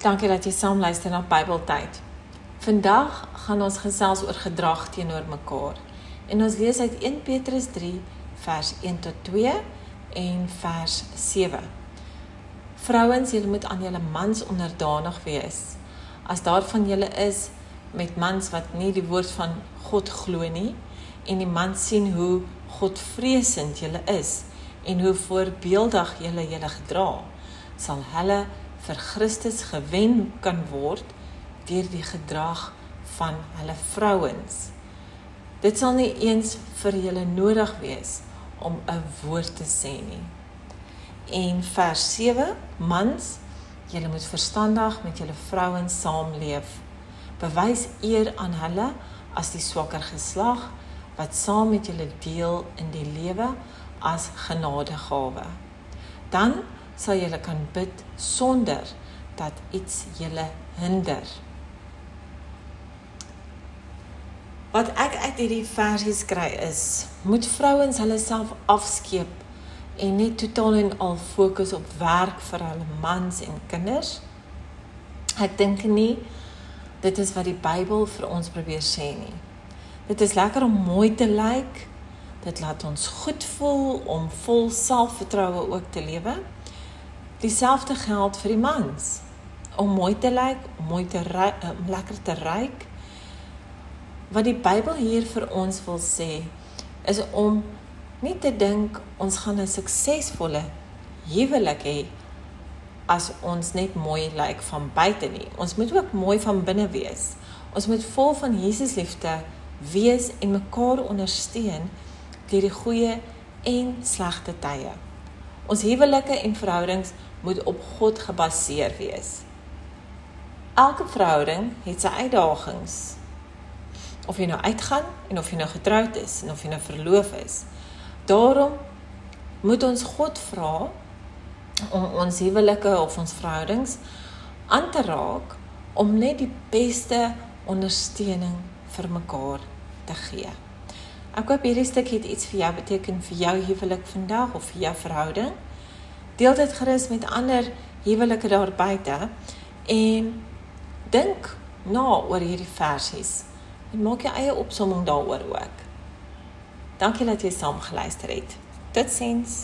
Dankie dat jy saam luister na Bybeltyd. Vandag gaan ons gesels oor gedrag teenoor mekaar. En ons lees uit 1 Petrus 3 vers 1 tot 2 en vers 7. Vrouens, julle moet aan julle mans onderdanig wees. As daar van julle is met mans wat nie die woord van God glo nie en die man sien hoe Godvreesend julle is en hoe voorbeeldig julle julle gedra, sal hulle vir Christus gewen kan word deur die gedrag van hulle vrouens. Dit sal nie eens vir julle nodig wees om 'n woord te sê nie. En vers 7: Mans, julle moet verstandig met julle vrouens saamleef. Bewys eer aan hulle as die swakker geslag wat saam met julle deel in die lewe as genadegawe. Dan sal julle kan bid sonder dat iets julle hinder. Wat ek uit hierdie versie kry is, moet vrouens hulle self afskeep en net totaal en al fokus op werk vir hulle mans en kinders. Ek dink nie dit is wat die Bybel vir ons probeer sê nie. Dit is lekker om mooi te lyk. Dit laat ons goed voel om vol selfvertroue ook te lewe. Dieselfde geld vir die mans. Om mooi te lyk, om mooi te om lekker te ruik. Wat die Bybel hier vir ons wil sê, is om nie te dink ons gaan 'n suksesvolle huwelik hê as ons net mooi lyk van buite nie. Ons moet ook mooi van binne wees. Ons moet vol van Jesus liefde wees en mekaar ondersteun deur die goeie en slegte tye. Ons huwelike en verhoudings moet op God gebaseer wees. Elke verhouding het sy uitdagings. Of jy nou uitgaan en of jy nou getroud is en of jy nou verloof is. Daarom moet ons God vra om ons huwelike of ons verhoudings aan te raak om net die beste ondersteuning vir mekaar te gee. Ek hoop hierdie stuk het iets vir jou beteken vir jou huwelik vandag of vir jou verhouding. Deel dit gerus met ander huwelike daar buite en dink na oor hierdie versies en maak jou eie opsomming daaroor ook. Dankie dat jy saam geluister het. Totsiens.